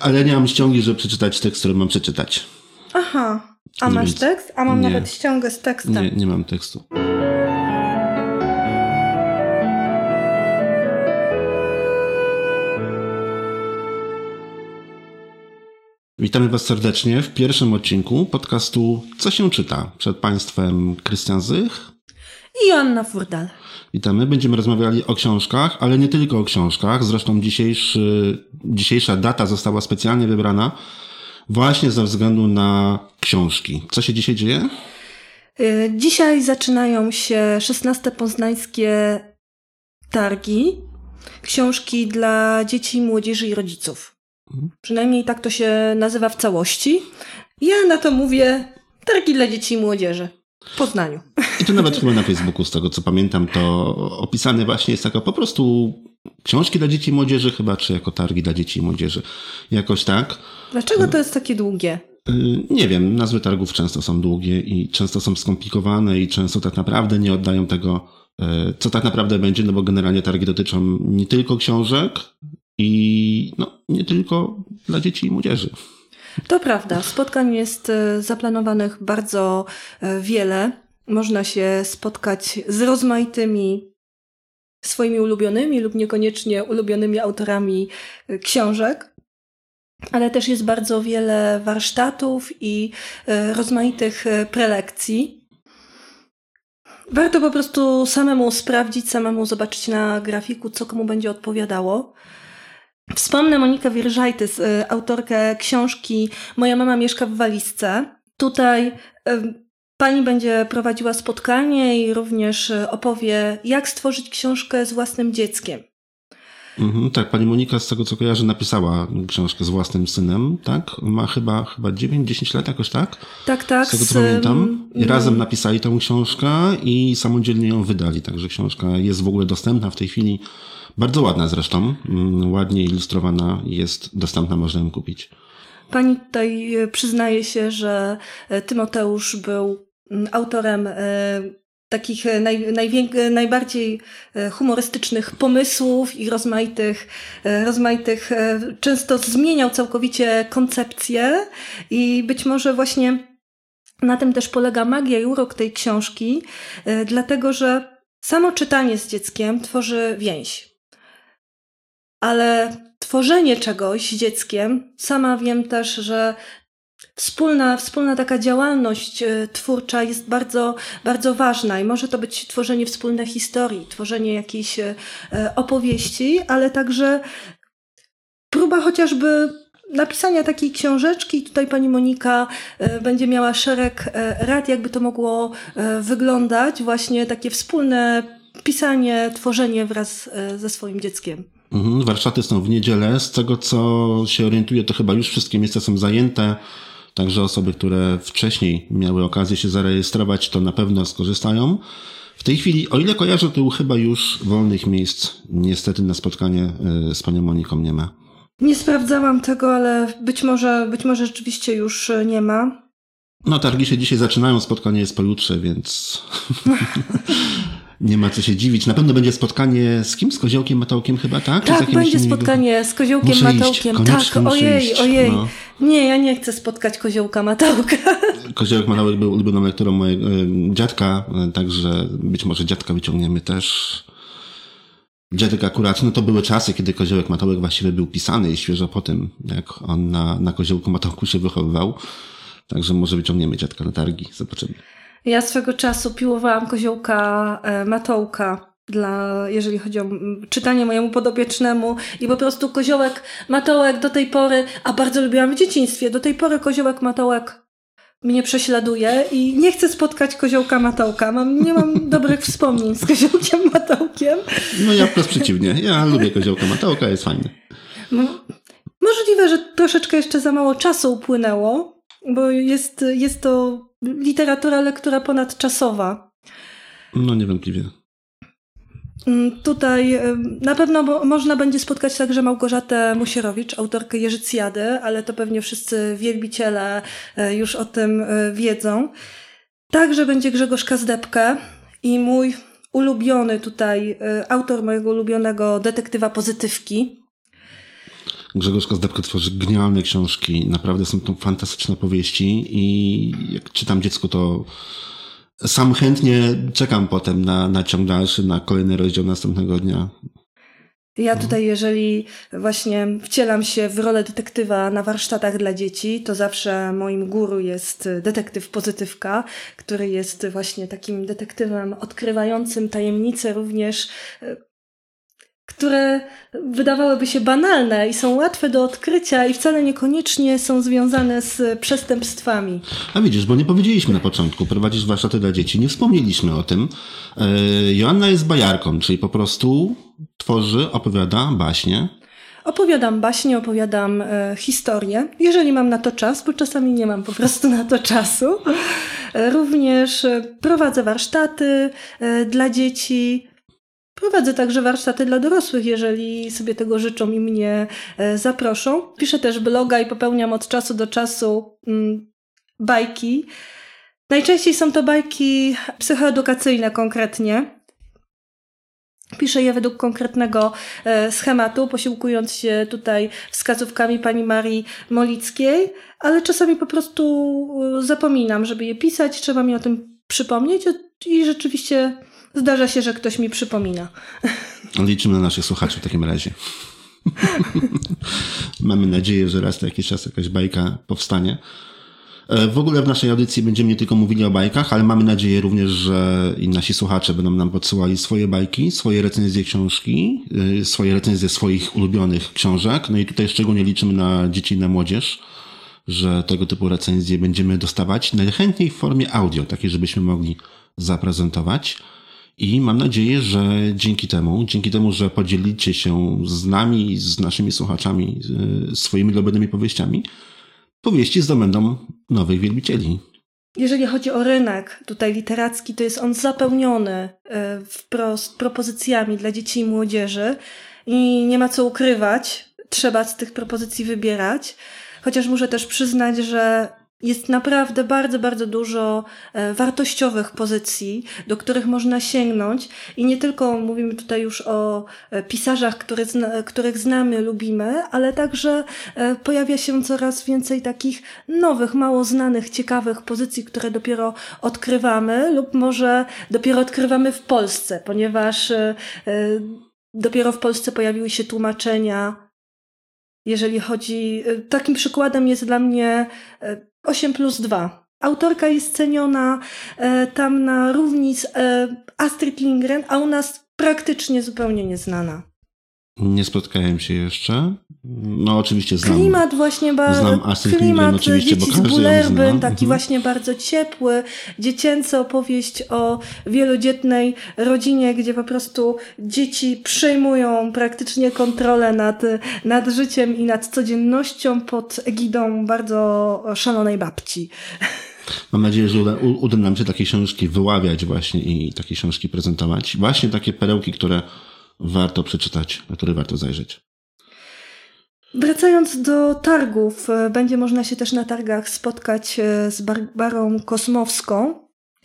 Ale nie mam ściągi, żeby przeczytać tekst, który mam przeczytać. Aha. A masz tekst? A mam Nie. nawet ściągę z tekstem. Nie, nie mam tekstu. Witamy Was serdecznie w pierwszym odcinku podcastu Co się czyta? Przed Państwem Krystian Zych. I Joanna Furdal. Witamy. Będziemy rozmawiali o książkach, ale nie tylko o książkach. Zresztą dzisiejsza data została specjalnie wybrana właśnie ze względu na książki. Co się dzisiaj dzieje? Y, Dzisiaj zaczynają się 16 poznańskie targi. Książki dla dzieci, młodzieży i rodziców. Mhm. Przynajmniej tak to się nazywa w całości. Ja na to mówię targi dla dzieci i młodzieży. W Poznaniu. I to nawet chyba na Facebooku, z tego co pamiętam, to opisane właśnie jest jako po prostu książki dla dzieci i młodzieży, chyba, czy jako targi dla dzieci i młodzieży. Jakoś tak. Dlaczego to jest takie długie? Y, Nie wiem, nazwy targów często są długie i często są skomplikowane i często tak naprawdę nie oddają tego, y, co tak naprawdę będzie, no bo generalnie targi dotyczą nie tylko książek i no, nie tylko dla dzieci i młodzieży. To prawda, spotkań jest e, zaplanowanych bardzo e, wiele. Można się spotkać z rozmaitymi swoimi ulubionymi lub niekoniecznie ulubionymi autorami e, książek. Ale też jest bardzo wiele warsztatów i rozmaitych prelekcji. Warto po prostu samemu sprawdzić, samemu zobaczyć na grafiku, co komu będzie odpowiadało. Wspomnę Monikę Wierżajtys, y, autorkę książki Moja mama mieszka w walizce. Tutaj y, pani będzie prowadziła spotkanie i również y, opowie, jak stworzyć książkę z własnym dzieckiem. Mhm, tak, pani Monika, z tego co kojarzę, napisała książkę z własnym synem, tak? Ma chyba, chyba 9-10 lat jakoś, tak? Tak, tak. Z tego co z, pamiętam. I mm, razem napisali tą książkę i samodzielnie ją wydali. Także książka jest w ogóle dostępna w tej chwili. Bardzo ładna zresztą. mm, Ładnie ilustrowana jest dostępna, można ją kupić. Pani tutaj y, przyznaje się, że y, Tymoteusz był mm, autorem y, takich y, naj, y, najbardziej y, humorystycznych pomysłów i rozmaitych, rozmaitych, często zmieniał całkowicie koncepcję i być może właśnie na tym też polega magia i urok tej książki, dlatego że samo czytanie z dzieckiem tworzy więź. Ale tworzenie czegoś z dzieckiem, sama wiem też, że wspólna, wspólna taka działalność e, twórcza jest bardzo, bardzo ważna i może to być tworzenie wspólnej historii, tworzenie jakiejś e, e, opowieści, ale także próba chociażby napisania takiej książeczki. Tutaj pani Monika będzie miała szereg rad, jakby to mogło wyglądać, właśnie takie wspólne pisanie, tworzenie wraz ze swoim dzieckiem. Mhm, warsztaty są w niedzielę. Z tego co się orientuję, to chyba już wszystkie miejsca są zajęte. Także osoby, które wcześniej miały okazję się zarejestrować, to na pewno skorzystają. W tej chwili, o ile kojarzę, to chyba już wolnych miejsc niestety na spotkanie y, z panią Moniką nie ma. Nie sprawdzałam tego, ale być może, być może rzeczywiście już e, nie ma. No, targi się dzisiaj zaczynają, spotkanie jest pojutrze, więc nie ma co się dziwić. Na pewno będzie spotkanie z kim? Z Koziołkiem Matołkiem chyba, tak? Tak, będzie spotkanie z Koziołkiem Muszę iść, tak, ojej, iść. ojej. No. Nie, ja nie chcę spotkać Koziołka Matołka. Koziołek Matołek był ulubioną lekturą mojego e, dziadka, e, także być może dziadka wyciągniemy też. Dziadek akurat, no to były czasy, kiedy Koziołek Matołek właściwie był pisany i świeżo po tym, jak on na, na Koziołku Matołku się wychowywał. Także może wyciągniemy dziadka na targi, zobaczymy. Ja swego czasu piłowałam Koziołka e, Matołka. Dla, jeżeli chodzi o czytanie mojemu podopiecznemu i po prostu koziołek Matołek do tej pory, a bardzo lubiłam w dzieciństwie, do tej pory koziołek Matołek mnie prześladuje i nie chcę spotkać koziołka Matołka. Mam, nie mam dobrych wspomnień z koziołkiem Matołkiem. No ja wprost przeciwnie. Ja lubię Koziołka Matołka, jest fajny. M- Możliwe, że troszeczkę jeszcze za mało czasu upłynęło, bo jest, jest to literatura, lektura ponadczasowa. No niewątpliwie. Mm, Tutaj ym, na pewno mo- można będzie spotkać także Małgorzatę Musierowicz, autorkę Jerzycjady, ale to pewnie wszyscy wielbiciele e, już o tym e, wiedzą. Także będzie Grzegorz Kazdepkę i mój ulubiony tutaj, e, autor mojego ulubionego detektywa Pozytywki. Grzegorz Kozdebko tworzy genialne książki. Naprawdę są to fantastyczne powieści i jak czytam dziecku, to sam chętnie czekam potem na, na ciąg dalszy, na kolejny rozdział następnego dnia. Ja tutaj, jeżeli właśnie wcielam się w rolę detektywa na warsztatach dla dzieci, to zawsze moim guru jest detektyw pozytywka, który jest właśnie takim detektywem odkrywającym tajemnice również które wydawałyby się banalne i są łatwe do odkrycia i wcale niekoniecznie są związane z przestępstwami. A widzisz, bo nie powiedzieliśmy na początku, prowadzisz warsztaty dla dzieci, nie wspomnieliśmy o tym. E, Joanna jest bajarką, czyli po prostu tworzy, opowiada baśnie. Opowiadam baśnie, opowiadam e, historię, jeżeli mam na to czas, bo czasami nie mam po prostu na to czasu. E, również e, prowadzę warsztaty e, dla dzieci, Prowadzę także warsztaty dla dorosłych, jeżeli sobie tego życzą i mnie e, zaproszą. Piszę też bloga i popełniam od czasu do czasu mm, bajki. Najczęściej są to bajki psychoedukacyjne konkretnie. Piszę je według konkretnego e, schematu, posiłkując się tutaj wskazówkami pani Marii Molickiej, ale czasami po prostu e, zapominam, żeby je pisać, trzeba mi o tym przypomnieć i rzeczywiście Zdarza się, że ktoś mi przypomina. Liczymy na naszych słuchaczy w takim razie. Mamy nadzieję, że raz na jakiś czas jakaś bajka powstanie. E, w ogóle w naszej audycji będziemy nie tylko mówili o bajkach, ale mamy nadzieję również, że i nasi słuchacze będą nam podsyłali swoje bajki, swoje recenzje książki, e, swoje recenzje swoich ulubionych książek. No i tutaj szczególnie liczymy na dzieci i na młodzież, że tego typu recenzje będziemy dostawać najchętniej w formie audio, takiej, żebyśmy mogli zaprezentować. I mam nadzieję, że dzięki temu, dzięki temu, że podzielicie się z nami, z naszymi słuchaczami e, swoimi ulubionymi powieściami, powieści zdobędą nowych wielbicieli. Jeżeli chodzi o rynek tutaj literacki, to jest on zapełniony e, wprost propozycjami dla dzieci i młodzieży i nie ma co ukrywać, trzeba z tych propozycji wybierać. Chociaż muszę też przyznać, że jest naprawdę bardzo, bardzo dużo e, wartościowych pozycji, do których można sięgnąć. I nie tylko mówimy tutaj już o e, pisarzach, których znamy, lubimy, ale także e, pojawia się coraz więcej takich nowych, mało znanych, ciekawych pozycji, które dopiero odkrywamy, lub może dopiero odkrywamy w Polsce, ponieważ dopiero w Polsce pojawiły się tłumaczenia jeżeli chodzi. Takim przykładem jest dla mnie 8 plus 2. Autorka jest ceniona e, tam na równi z e, Astrid Lindgren, a u nas praktycznie zupełnie nieznana. Nie spotkałem się jeszcze. No oczywiście znam. Klimat właśnie bardzo. Znam klimat dzieci z Bullerbyn, taki mhm. właśnie bardzo ciepły, dziecięca opowieść o wielodzietnej rodzinie, gdzie po prostu dzieci przejmują praktycznie kontrolę nad, nad życiem i nad codziennością pod egidą bardzo szalonej babci. Mam nadzieję, że uda, uda nam się takie książki wyławiać właśnie i takie książki prezentować. Właśnie takie perełki, które warto przeczytać, na które warto zajrzeć. Wracając do targów, e, będzie można się też na targach spotkać e, z Barbarą Kosmowską.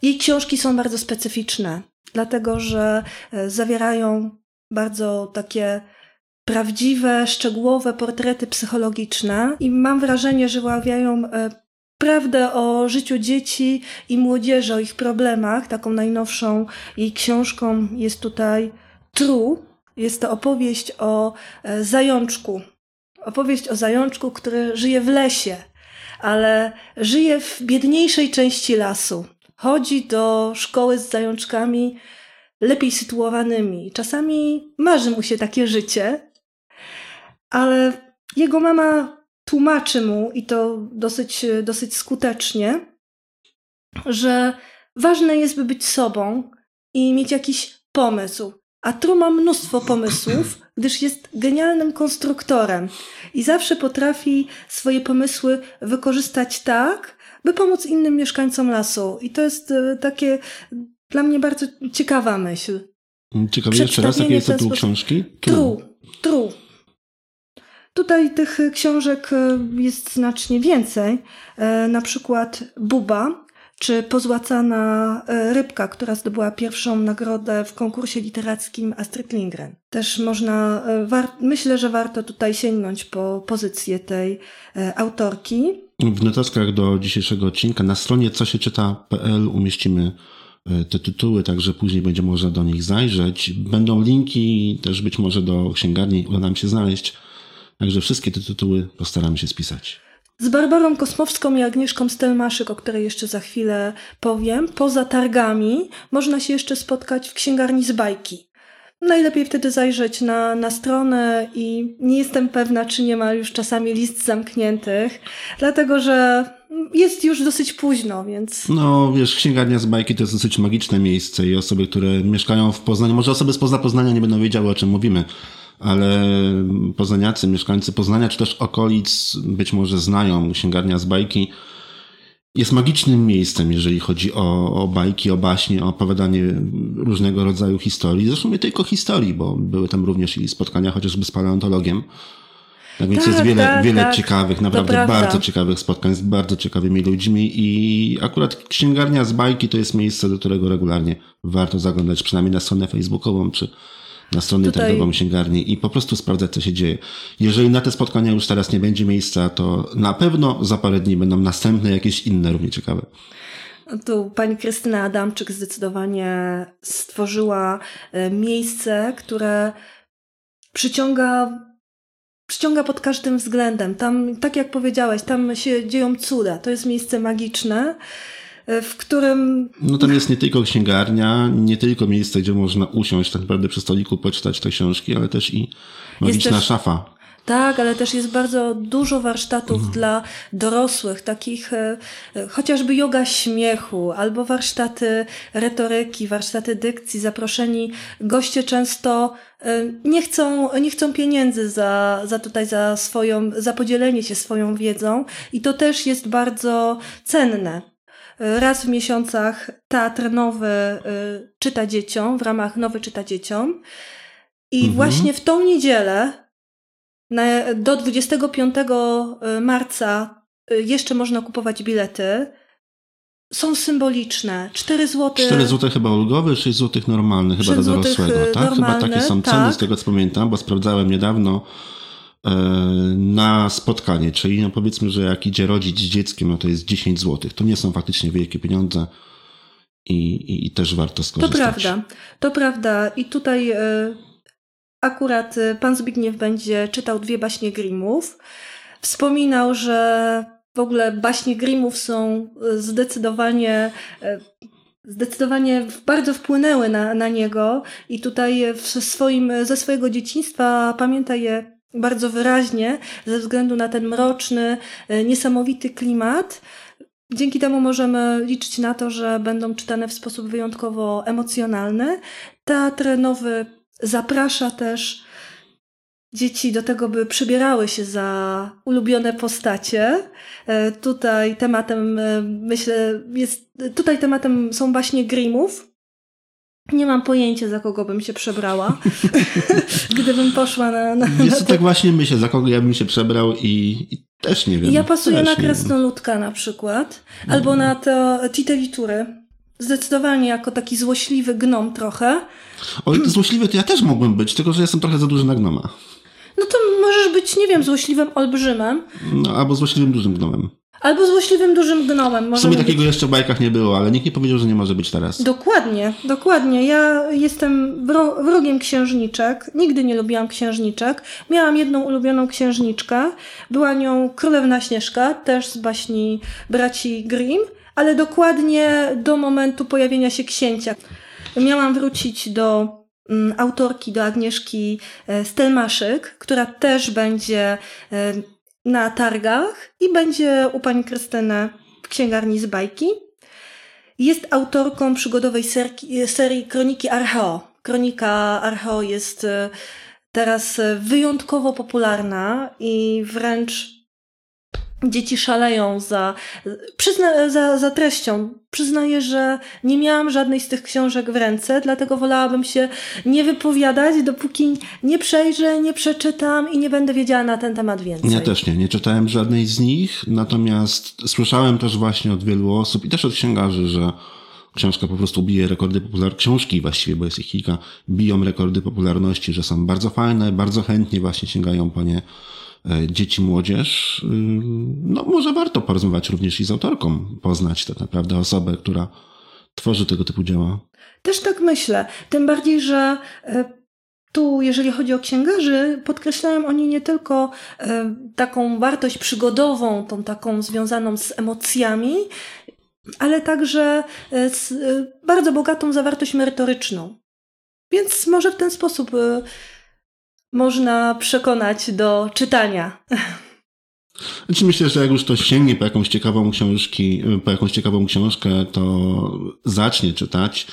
Jej książki są bardzo specyficzne, dlatego że e, zawierają bardzo takie prawdziwe, szczegółowe portrety psychologiczne i mam wrażenie, że wyławiają prawdę o życiu dzieci i młodzieży, o ich problemach. Taką najnowszą jej książką jest tutaj True. Jest to opowieść o zajączku. Opowieść o zajączku, który żyje w lesie, ale żyje w biedniejszej części lasu. Chodzi do szkoły z zajączkami lepiej sytuowanymi. Czasami marzy mu się takie życie, ale jego mama tłumaczy mu, i to dosyć, dosyć skutecznie, że ważne jest, by być sobą i mieć jakiś pomysł. A Tru ma mnóstwo pomysłów, gdyż jest genialnym konstruktorem i zawsze potrafi swoje pomysły wykorzystać tak, by pomóc innym mieszkańcom lasu. I to jest e, takie dla mnie bardzo ciekawa myśl. Ciekawe jeszcze raz, jaki jest tytuł książki? Tru. Tru. Tutaj tych książek e, jest znacznie więcej. E, na przykład Buba, czy Pozłacana e, Rybka, która zdobyła pierwszą nagrodę w konkursie literackim Astrid Lindgren. Też można, e, myślę, że warto tutaj sięgnąć po pozycję tej e, autorki. W notatkach do dzisiejszego odcinka na stronie co się czyta.pl umieścimy te tytuły, także później będzie można do nich zajrzeć. Będą linki też być może do księgarni, uda nam się znaleźć. Także wszystkie te tytuły postaramy się spisać. Z Barbarą Kosmowską i Agnieszką Stelmaszyk, o której jeszcze za chwilę powiem, poza targami można się jeszcze spotkać w księgarni z bajki. Najlepiej wtedy zajrzeć na, na stronę i nie jestem pewna, czy nie ma już czasami list zamkniętych, dlatego że jest już dosyć późno, więc. No, wiesz, księgarnia z bajki to jest dosyć magiczne miejsce i osoby, które mieszkają w Poznaniu, może osoby spoza Poznania nie będą wiedziały, o czym mówimy ale poznaniacy, mieszkańcy Poznania czy też okolic być może znają księgarnia z bajki. Jest magicznym miejscem, jeżeli chodzi o, o bajki, o baśnie, o opowiadanie różnego rodzaju historii. Zresztą nie tylko historii, bo były tam również i spotkania chociażby z paleontologiem. Tak więc tak, jest wiele, tak, wiele tak. ciekawych, naprawdę bardzo ciekawych spotkań z bardzo ciekawymi ludźmi i akurat księgarnia z bajki to jest miejsce, do którego regularnie warto zaglądać, przynajmniej na stronę facebookową czy, na stronę Tutaj... targową księgarni i po prostu sprawdzać, co się dzieje. Jeżeli na te spotkania już teraz nie będzie miejsca, to na pewno za parę dni będą następne jakieś inne równie ciekawe. Tu pani Krystyna Adamczyk zdecydowanie stworzyła e, miejsce, które przyciąga, przyciąga pod każdym względem. Tam, tak jak powiedziałeś, tam się dzieją cuda. To jest miejsce magiczne w którym... No tam jest nie tylko księgarnia, nie tylko miejsce, gdzie można usiąść tak naprawdę przy stoliku, poczytać te książki, ale też i magiczna też... szafa. Tak, ale też jest bardzo dużo warsztatów mhm. dla dorosłych, takich e, e, chociażby yoga śmiechu, albo warsztaty retoryki, warsztaty dykcji. Zaproszeni goście często e, nie chcą, nie chcą pieniędzy za, za tutaj, za swoją, za podzielenie się swoją wiedzą i to też jest bardzo cenne raz w miesiącach teatr nowy y, czyta dzieciom, w ramach Nowy czyta dzieciom. I mhm. właśnie w tą niedzielę na, do 25 y, marca y, jeszcze można kupować bilety. Są symboliczne. 4 zł. 4 zł chyba ulgowy, 6 zł normalny chyba dla dorosłego. Tak? Chyba takie są ceny tak. z tego co pamiętam, bo sprawdzałem niedawno na spotkanie, czyli no powiedzmy, że jak idzie rodzic z dzieckiem, no to jest 10 zł. To nie są faktycznie wielkie pieniądze i, i, i też warto skorzystać. To prawda, to prawda. I tutaj y, akurat e, pan Zbigniew będzie czytał dwie baśnie Grimmów. Wspominał, że w ogóle baśnie Grimmów są zdecydowanie zdecydowanie bardzo wpłynęły na, na niego i tutaj w swoim, ze swojego dzieciństwa pamięta je bardzo wyraźnie ze względu na ten mroczny, e, niesamowity klimat. Dzięki temu możemy liczyć na to, że będą czytane w sposób wyjątkowo emocjonalny. Teatr Nowy zaprasza też dzieci do tego, by przybierały się za ulubione postacie. E, tutaj tematem, e, myślę, jest, tutaj tematem są właśnie Grimmów. Nie mam pojęcia, za kogo bym się przebrała, gdybym poszła na... na, na tak właśnie myślę, za kogo ja bym się przebrał i, i też nie wiem. Ja pasuję na krasnoludka na przykład, albo na te titelitury. Zdecydowanie jako taki złośliwy gnom trochę. O, złośliwy to ja też mógłbym być, tylko że jestem trochę za duży na gnoma. No to możesz być, nie wiem, złośliwym olbrzymem. No, albo złośliwym dużym gnomem. Albo złośliwym dużym gnomem. W sumie takiego być. jeszcze w bajkach nie było, ale nikt nie powiedział, że nie może być teraz. Dokładnie, dokładnie. Ja jestem wrogiem księżniczek. Nigdy nie lubiłam księżniczek. Miałam jedną ulubioną księżniczkę. Była nią Królewna Śnieżka, też z baśni braci Grimm, ale dokładnie do momentu pojawienia się księcia. Miałam wrócić do mm, autorki, do Agnieszki e, Stelmaszyk, która też będzie e, na targach i będzie u pani Krystyny w księgarni z bajki. Jest autorką przygodowej serii, serii Kroniki Archeo. Kronika Archeo jest e, teraz wyjątkowo popularna i wręcz Dzieci szaleją za, przyzna, za, za treścią. Przyznaję, że nie miałam żadnej z tych książek w ręce, dlatego wolałabym się nie wypowiadać, dopóki nie przejrzę, nie przeczytam i nie będę wiedziała na ten temat więcej. Ja też nie, nie czytałem żadnej z nich, natomiast słyszałem też właśnie od wielu osób i też od księgarzy, że książka po prostu bije rekordy popularności, książki właściwie, bo jest ich kilka, biją rekordy popularności, że są bardzo fajne, bardzo chętnie właśnie sięgają po nie dzieci, młodzież, y, no może warto porozmawiać również i z autorką, poznać tak naprawdę osobę, która tworzy tego typu dzieła. Też tak myślę. Tym bardziej, że e, tu, jeżeli chodzi o księgarzy, podkreślają oni nie tylko e, taką wartość przygodową, tą taką związaną z emocjami, ale także bardzo bogatą zawartość merytoryczną. Więc może w ten sposób można przekonać do czytania. Znaczy myślę, że jak już ktoś sięgnie po jakąś ciekawą książki, po jakąś ciekawą książkę, to zacznie czytać.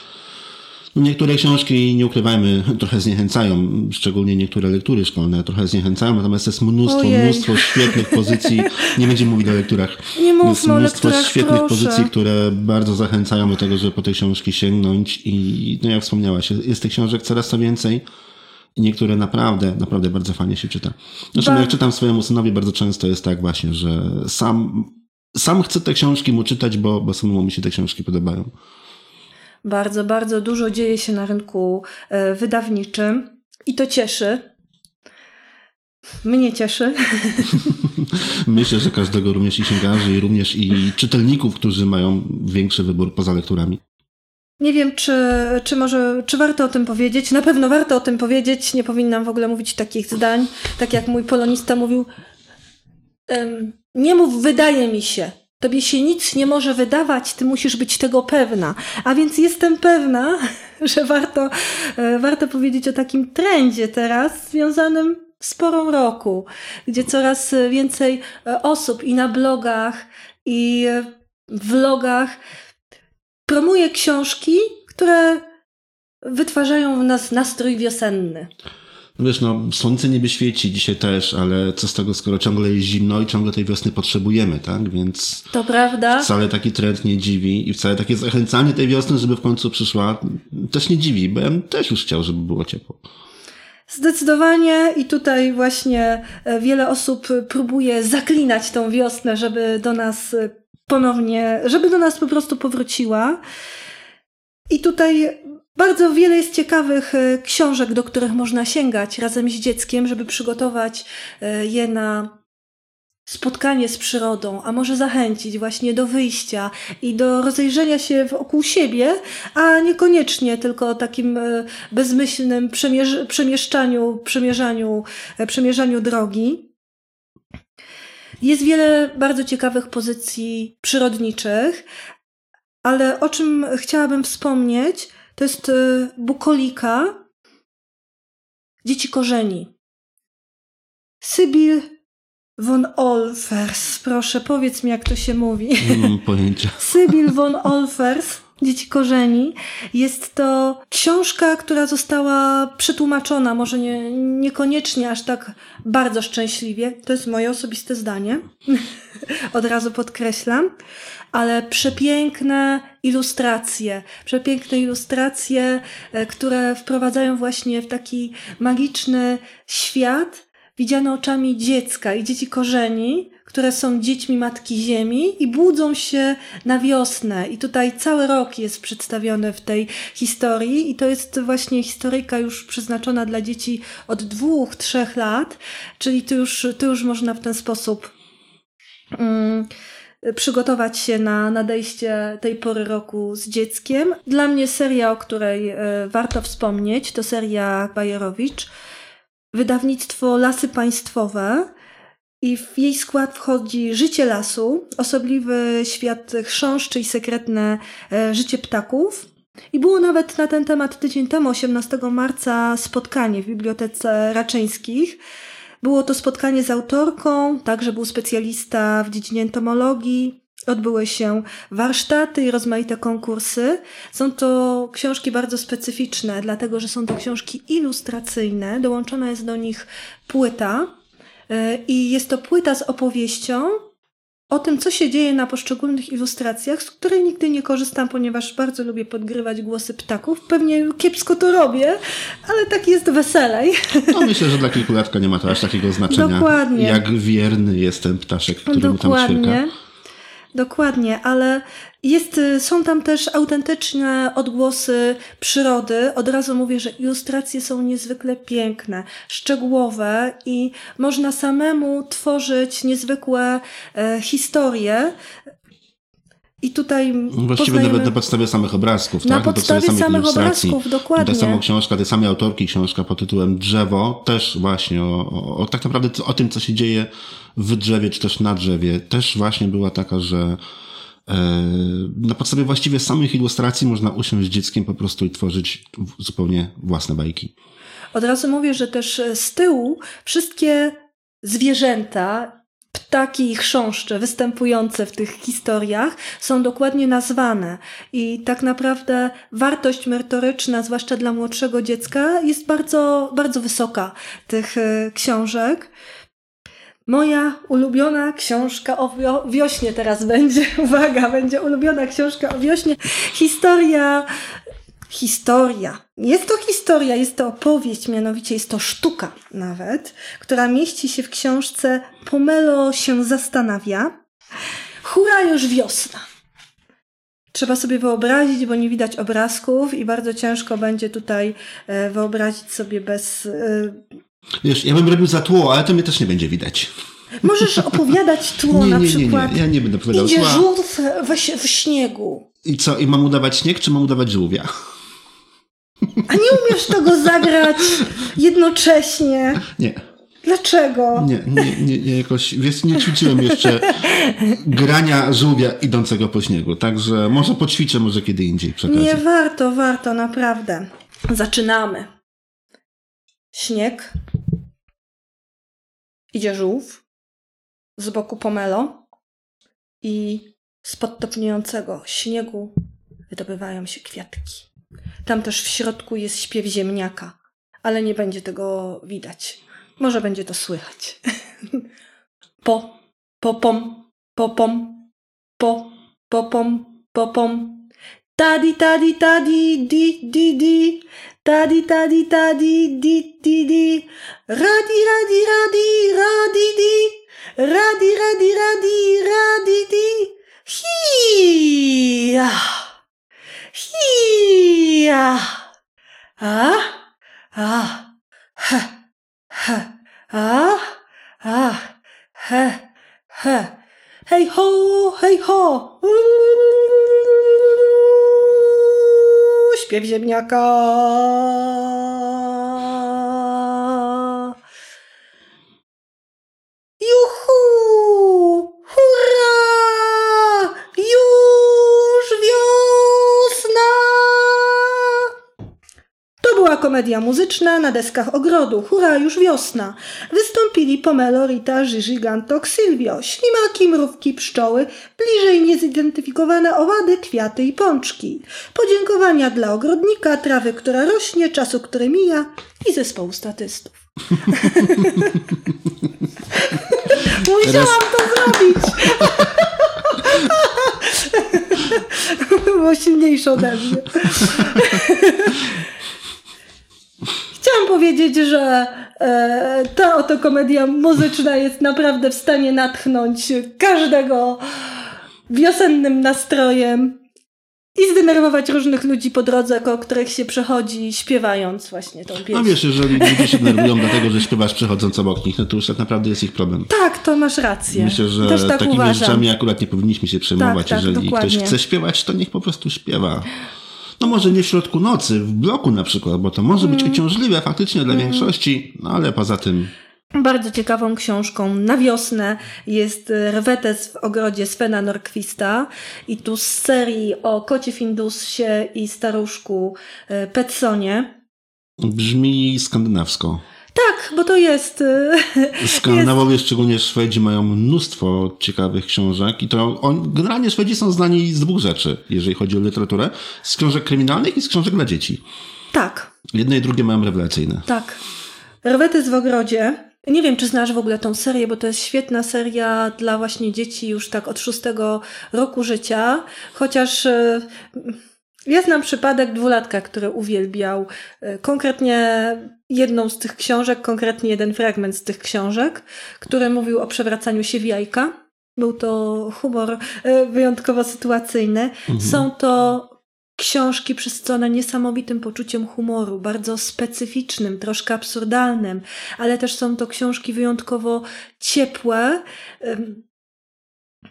No niektóre książki, nie ukrywajmy, trochę zniechęcają, szczególnie niektóre lektury szkolne trochę zniechęcają, natomiast jest mnóstwo, Ojej. mnóstwo świetnych pozycji, nie będziemy mówić o lekturach, nie mówmy jest mnóstwo świetnych proszę. pozycji, które bardzo zachęcają do tego, żeby po te książki sięgnąć i no jak wspomniałaś, jest tych książek coraz to więcej. I niektóre naprawdę, naprawdę bardzo fajnie się czyta. Zresztą ba- jak czytam swojemu synowi, bardzo często jest tak właśnie, że sam, sam chcę te książki mu czytać, bo, bo samemu mi się te książki podobają. Bardzo, bardzo dużo dzieje się na rynku e, wydawniczym i to cieszy. Mnie cieszy. Myślę, że każdego również i księgarzy, i również i czytelników, którzy mają większy wybór poza lekturami. Nie wiem, czy, czy może, czy warto o tym powiedzieć. Na pewno warto o tym powiedzieć. Nie powinnam w ogóle mówić takich zdań. Tak jak mój polonista mówił, nie mów, wydaje mi się. Tobie się nic nie może wydawać, ty musisz być tego pewna. A więc jestem pewna, że warto, e, warto powiedzieć o takim trendzie teraz związanym z porą roku, gdzie coraz więcej e, osób i na blogach, i w vlogach promuje książki, które wytwarzają w nas nastrój wiosenny. No wiesz, no, słońce niebie świeci dzisiaj też, ale co z tego, skoro ciągle jest zimno i ciągle tej wiosny potrzebujemy, tak? Więc. To prawda. Wcale taki trend nie dziwi i wcale takie zachęcanie tej wiosny, żeby w końcu przyszła, też nie dziwi, bo ja też już chciał, żeby było ciepło. Zdecydowanie i tutaj właśnie e, wiele osób próbuje zaklinać tą wiosnę, żeby do nas e, ponownie, żeby do nas po prostu powróciła. I tutaj bardzo wiele jest ciekawych e, książek, do których można sięgać razem z dzieckiem, żeby przygotować e, je na spotkanie z przyrodą, a może zachęcić właśnie do wyjścia i do rozejrzenia się wokół siebie, a niekoniecznie tylko takim e, bezmyślnym przemieszczaniu, przemierzaniu, przemierzaniu drogi. Jest wiele bardzo ciekawych pozycji przyrodniczych, ale o czym chciałabym wspomnieć, to jest y, bukolika dzieci korzeni. Sybil von Olfers. Proszę, powiedz mi, jak to się mówi. Nie mam pojęcia. Sybil von Olfers Dzieci Korzeni. Jest to książka, która została przetłumaczona, może nie, niekoniecznie aż tak bardzo szczęśliwie. To jest moje osobiste zdanie. Od razu podkreślam. Ale przepiękne ilustracje, przepiękne ilustracje, e, które wprowadzają właśnie w taki magiczny świat, widziany oczami dziecka i dzieci korzeni, które są dziećmi Matki Ziemi i budzą się na wiosnę. I tutaj cały rok jest przedstawiony w tej historii i to jest właśnie historyjka już przeznaczona dla dzieci od dwóch, trzech lat, czyli tu już, tu już można w ten sposób um, przygotować się na nadejście tej pory roku z dzieckiem. Dla mnie seria, o której y, warto wspomnieć, to seria Bajerowicz, wydawnictwo Lasy Państwowe, i w jej skład wchodzi życie lasu, osobliwy świat chrząszczy i sekretne e, życie ptaków. I było nawet na ten temat tydzień temu, 18 marca, spotkanie w Bibliotece Raczyńskich. Było to spotkanie z autorką, także był specjalista w dziedzinie entomologii. Odbyły się warsztaty i rozmaite konkursy. Są to książki bardzo specyficzne, dlatego że są to książki ilustracyjne. Dołączona jest do nich płyta, I jest to płyta z opowieścią, o tym, co się dzieje na poszczególnych ilustracjach, z której nigdy nie korzystam, ponieważ bardzo lubię podgrywać głosy ptaków. Pewnie kiepsko to robię, ale tak jest weselej. No myślę, że dla kilkulatka nie ma to aż takiego znaczenia. Dokładnie. Jak wierny jest ten ptaszek, który mu tam ćwierka. Dokładnie, ale jest, y, są tam też autentyczne odgłosy przyrody. Od razu mówię, że ilustracje są niezwykle piękne, szczegółowe i można samemu tworzyć niezwykłe e, historie. I tutaj Właściwie poznajemy... nawet na podstawie samych obrazków, Na tak? podstawie samych samych ilustracji. obrazków, dokładnie. Ta sama książka, tej samej autorki, książka pod tytułem Drzewo, też właśnie o, o, o tak naprawdę o tym, co się dzieje w drzewie, czy też na drzewie, też właśnie była taka, że e, na podstawie właściwie samych ilustracji można usiąść z dzieckiem po prostu i tworzyć zupełnie własne bajki. Od razu mówię, że też e, z tyłu wszystkie zwierzęta, ptaki i chrząszcze występujące w tych historiach są dokładnie nazwane. I tak naprawdę wartość merytoryczna, zwłaszcza dla młodszego dziecka, jest bardzo, bardzo wysoka tych e, książek. Moja ulubiona książka o wio- wiośnie teraz będzie. Uwaga, będzie ulubiona książka o wiośnie. Historia historia. Jest to historia, jest to opowieść, mianowicie jest to sztuka nawet, która mieści się w książce Pomelo się zastanawia. Hura już wiosna. Trzeba sobie wyobrazić, bo nie widać obrazków i bardzo ciężko będzie tutaj e, wyobrazić sobie bez... e, Wiesz, ja bym robił za tło, ale to mnie też nie będzie widać. Możesz opowiadać tło Nie, na nie, nie, przykład. nie, ja nie będę opowiadał Idzie żółw ś- w śniegu. I co, i mam udawać śnieg, czy mam udawać żółwia? A nie umiesz tego zagrać jednocześnie. Nie. Dlaczego? Nie, nie, nie, nie jakoś, wiesz, nie ćwiczyłem jeszcze grania żółwia idącego po śniegu, także może poćwiczę, może kiedy indziej przy okazji. Nie warto, warto, naprawdę. Zaczynamy. Śnieg. Idzie żółw. Z boku pomelo. I z podtopniającego śniegu wydobywają się kwiatki. Tam też w środku jest śpiew ziemniaka, ale nie będzie tego widać. Może będzie to słychać. Po, popom, popom, po, popom, popom. Tadi, tadi, tadi, di, di, di. Tadi, tadi, tadi, di, di, di. Radi, radi, radi, radi, di. Radi, radi, radi, radi, di. 嘿呀！啊啊！哈哈！啊啊！哈哈！嘿吼嘿吼！呜呜呜呜呜呜呜呜！我唱《地瓜》。Komedia muzyczna na deskach ogrodu. Hurra, już wiosna. Wystąpili Pomelo, Rita, Żyży, Gantok, Sylwio, ślimaki, mrówki, pszczoły, bliżej niezidentyfikowane owady, kwiaty i pączki. Podziękowania dla ogrodnika, trawy, która rośnie, czasu, który mija i zespołu statystów. Musiałam to zrobić! Było silniejsze ode mnie. Chciałam powiedzieć, że e, ta oto komedia muzyczna jest naprawdę w stanie natchnąć każdego wiosennym nastrojem i zdenerwować różnych ludzi po drodze, koło których się przechodzi, śpiewając właśnie tą pieśń. No wiesz, jeżeli ludzie się denerwują dlatego, że śpiewasz przechodząc obok nich, no to już tak naprawdę jest ich problem. Tak, to masz rację. Myślę, że Też tak takimi uważam. rzeczami akurat nie powinniśmy się przejmować. tak, Jeżeli dokładnie. ktoś chce śpiewać, to niech po prostu śpiewa. No może nie w środku nocy, w bloku na przykład, bo to może Mm. być uciążliwe faktycznie dla większości, no ale poza tym Bardzo ciekawą książką na wiosnę jest Rwetes w ogrodzie Svena Norquista i tu z serii o kocie Findusie i staruszku e, Petsonie. brzmi skandynawsko. Tak, bo to jest... e, Skandynawowie, szczególnie Szwedzi, mają mnóstwo ciekawych książek i to on, generalnie Szwedzi są znani z dwóch rzeczy, jeżeli chodzi o literaturę. Z książek kryminalnych i z książek dla dzieci. Tak, Jedne i drugie mają rewelacyjne. tak. Rwetes w ogrodzie Nie wiem, czy znasz w ogóle tą serię, bo to jest świetna seria dla właśnie dzieci już tak od szóstego roku życia, chociaż e, ja znam przypadek dwulatka, który uwielbiał e, konkretnie jedną z tych książek, konkretnie jeden fragment z tych książek, który mówił o przewracaniu się w jajka. Był to humor e, wyjątkowo sytuacyjny. Mhm. Są to książki przesycone niesamowitym poczuciem humoru, bardzo specyficznym, troszkę absurdalnym, ale też są to książki wyjątkowo ciepłe,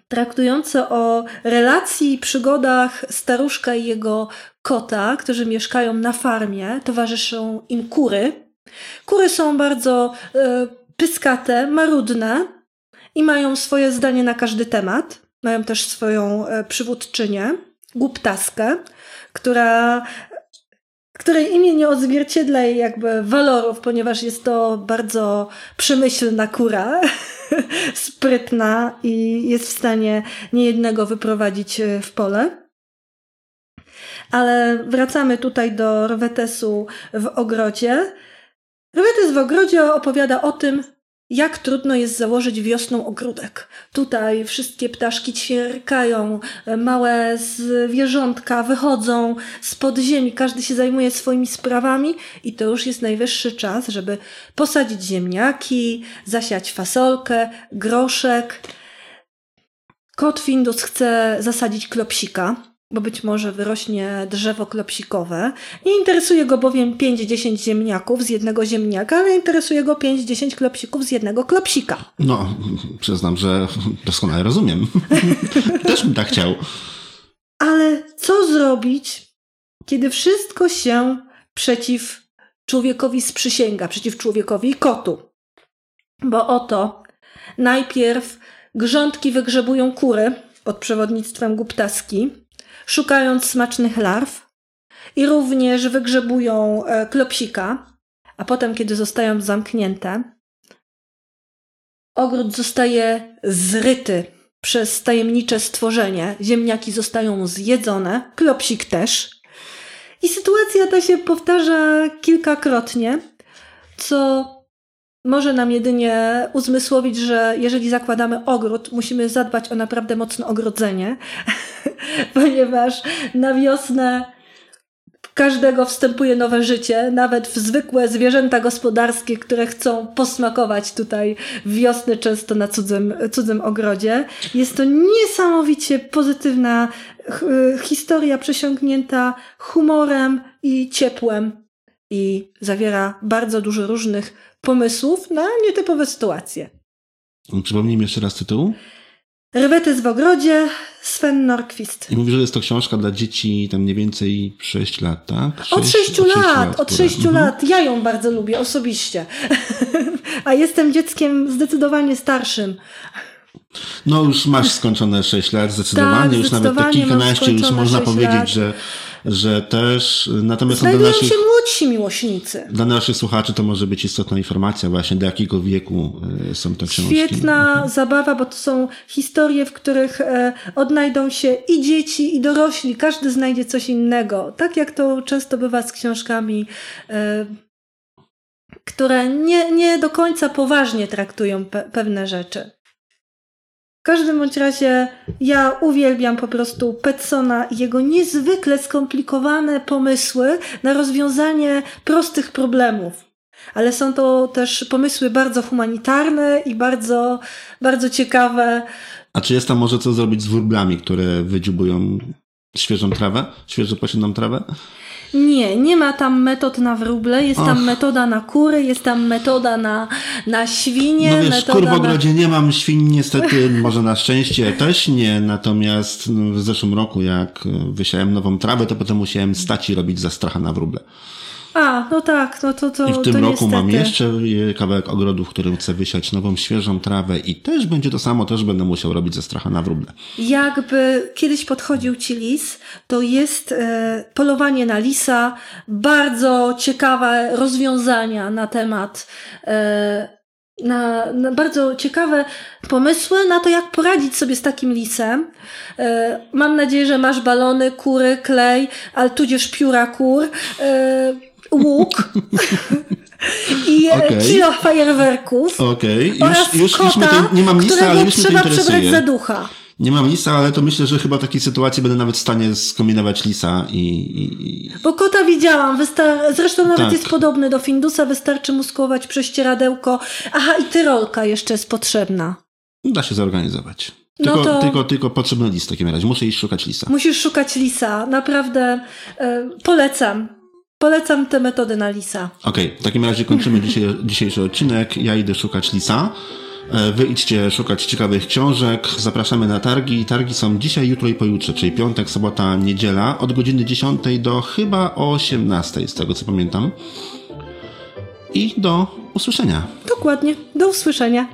traktujące o relacji i przygodach staruszka i jego kota, którzy mieszkają na farmie, towarzyszą im kury. Kury są bardzo e, pyskate, marudne i mają swoje zdanie na każdy temat. Mają też swoją e, przywódczynię, głuptaskę, która której imię nie odzwierciedla jej jakby walorów, ponieważ jest to bardzo przemyślna kura, sprytna i jest w stanie niejednego wyprowadzić e, w pole. Ale wracamy tutaj do Rwetesu w ogrodzie. Rwetes w ogrodzie opowiada o tym, jak trudno jest założyć wiosną ogródek. Tutaj wszystkie ptaszki ćwierkają, małe zwierzątka wychodzą z ziemi, każdy się zajmuje swoimi sprawami i to już jest najwyższy czas, żeby posadzić ziemniaki, zasiać fasolkę, groszek. Kot Findus chce zasadzić klopsika, bo być może wyrośnie drzewo klopsikowe. Nie interesuje go bowiem 5-10 ziemniaków z jednego ziemniaka, ale interesuje go 5-10 klopsików z jednego klopsika. No, przyznam, że doskonale rozumiem. Też bym tak chciał. Ale co zrobić, kiedy wszystko się przeciw człowiekowi sprzysięga, przeciw człowiekowi i kotu? Bo oto najpierw grządki wygrzebują kury pod przewodnictwem Guptaski, szukając smacznych larw i również wygrzebują e, klopsika, a potem, kiedy zostają zamknięte, ogród zostaje zryty przez tajemnicze stworzenie. Ziemniaki zostają zjedzone, klopsik też. I sytuacja ta się powtarza kilkakrotnie, co może nam jedynie uzmysłowić, że jeżeli zakładamy ogród, musimy zadbać o naprawdę mocne ogrodzenie, ponieważ na wiosnę każdego wstępuje nowe życie, nawet w zwykłe zwierzęta gospodarskie, które chcą posmakować tutaj wiosny często na cudzym, cudzym ogrodzie. Jest to niesamowicie pozytywna historia przesiąknięta humorem i ciepłem i zawiera bardzo dużo różnych pomysłów na nietypowe sytuacje. Przypomnij mi jeszcze raz tytuł. Rwetes w ogrodzie, Sven Norquist. I mówisz, że jest to książka dla dzieci tam mniej więcej 6 lat, tak? 6, od 6 lat, lat, od 6 mhm. lat. Ja ją bardzo lubię osobiście. A jestem dzieckiem zdecydowanie starszym. No już masz skończone 6 lat, zdecydowanie. Tak, już nawet te kilkanaście już można powiedzieć, lat. że że też natomiast Znajdują dla naszych, się młodsi miłośnicy. Dla naszych słuchaczy to może być istotna informacja właśnie, do jakiego wieku e, są te książki. Świetna mhm. zabawa, bo to są historie, w których e, odnajdą się i dzieci, i dorośli. Każdy znajdzie coś innego. Tak jak to często bywa z książkami e, które nie, nie do końca poważnie traktują pe pewne rzeczy. W każdym bądź razie ja uwielbiam po prostu Petsona i jego niezwykle skomplikowane pomysły na rozwiązanie prostych problemów. Ale są to też pomysły bardzo humanitarne i bardzo, bardzo ciekawe. A czy jest tam może co zrobić z wróblami, które wydziubują świeżą trawę, świeżo posiedną trawę? Nie, nie ma tam metod na wróble, jest Och. tam metoda na kury, jest tam metoda na, na świnie. No wiesz, kur w ogrodzie na... nie mam świń niestety, może na szczęście też nie, natomiast no, w zeszłym roku jak wysiałem nową trawę, to potem musiałem stać i robić zastracha na wróble. A, no tak, no to to I w tym roku niestety. mam jeszcze kawałek ogrodu, w którym chcę wysiać nową, świeżą trawę i też będzie to samo, też będę musiał robić ze stracha na wróble. Jakby kiedyś podchodził ci lis, to jest e, polowanie na lisa, bardzo ciekawe rozwiązania na temat e, na, na, bardzo ciekawe pomysły na to, jak poradzić sobie z takim lisem. E, mam nadzieję, że masz balony, kury, klej, ale tudzież pióra kur. E, łuk. i okay. kilo fajerwerków. Okej, okay. już, już, już mnie to, nie mam listy, ale już interesuje. przebrać za ducha. Nie mam lisa, ale to myślę, że chyba w takiej sytuacji będę nawet w stanie skombinować lisa i... i... Bo kota widziałam, wystar- zresztą nawet tak. jest podobny do Findusa, wystarczy mu skołować prześcieradełko. Aha, i tyrolka jeszcze jest potrzebna. Da się zorganizować. No tylko, no to... tylko, tylko potrzebny list w takim razie. Muszę iść szukać lisa. Musisz szukać lisa. Naprawdę e, polecam. Polecam te metody na lisa. Okej, okay, w takim razie kończymy dzisiaj, dzisiejszy odcinek. Ja idę szukać lisa. E, wy idźcie szukać ciekawych książek. Zapraszamy na targi. Targi są dzisiaj, jutro i pojutrze, czyli piątek, sobota, niedziela od godziny 10 do chyba 18, z tego co pamiętam. I do usłyszenia. Dokładnie. Do usłyszenia.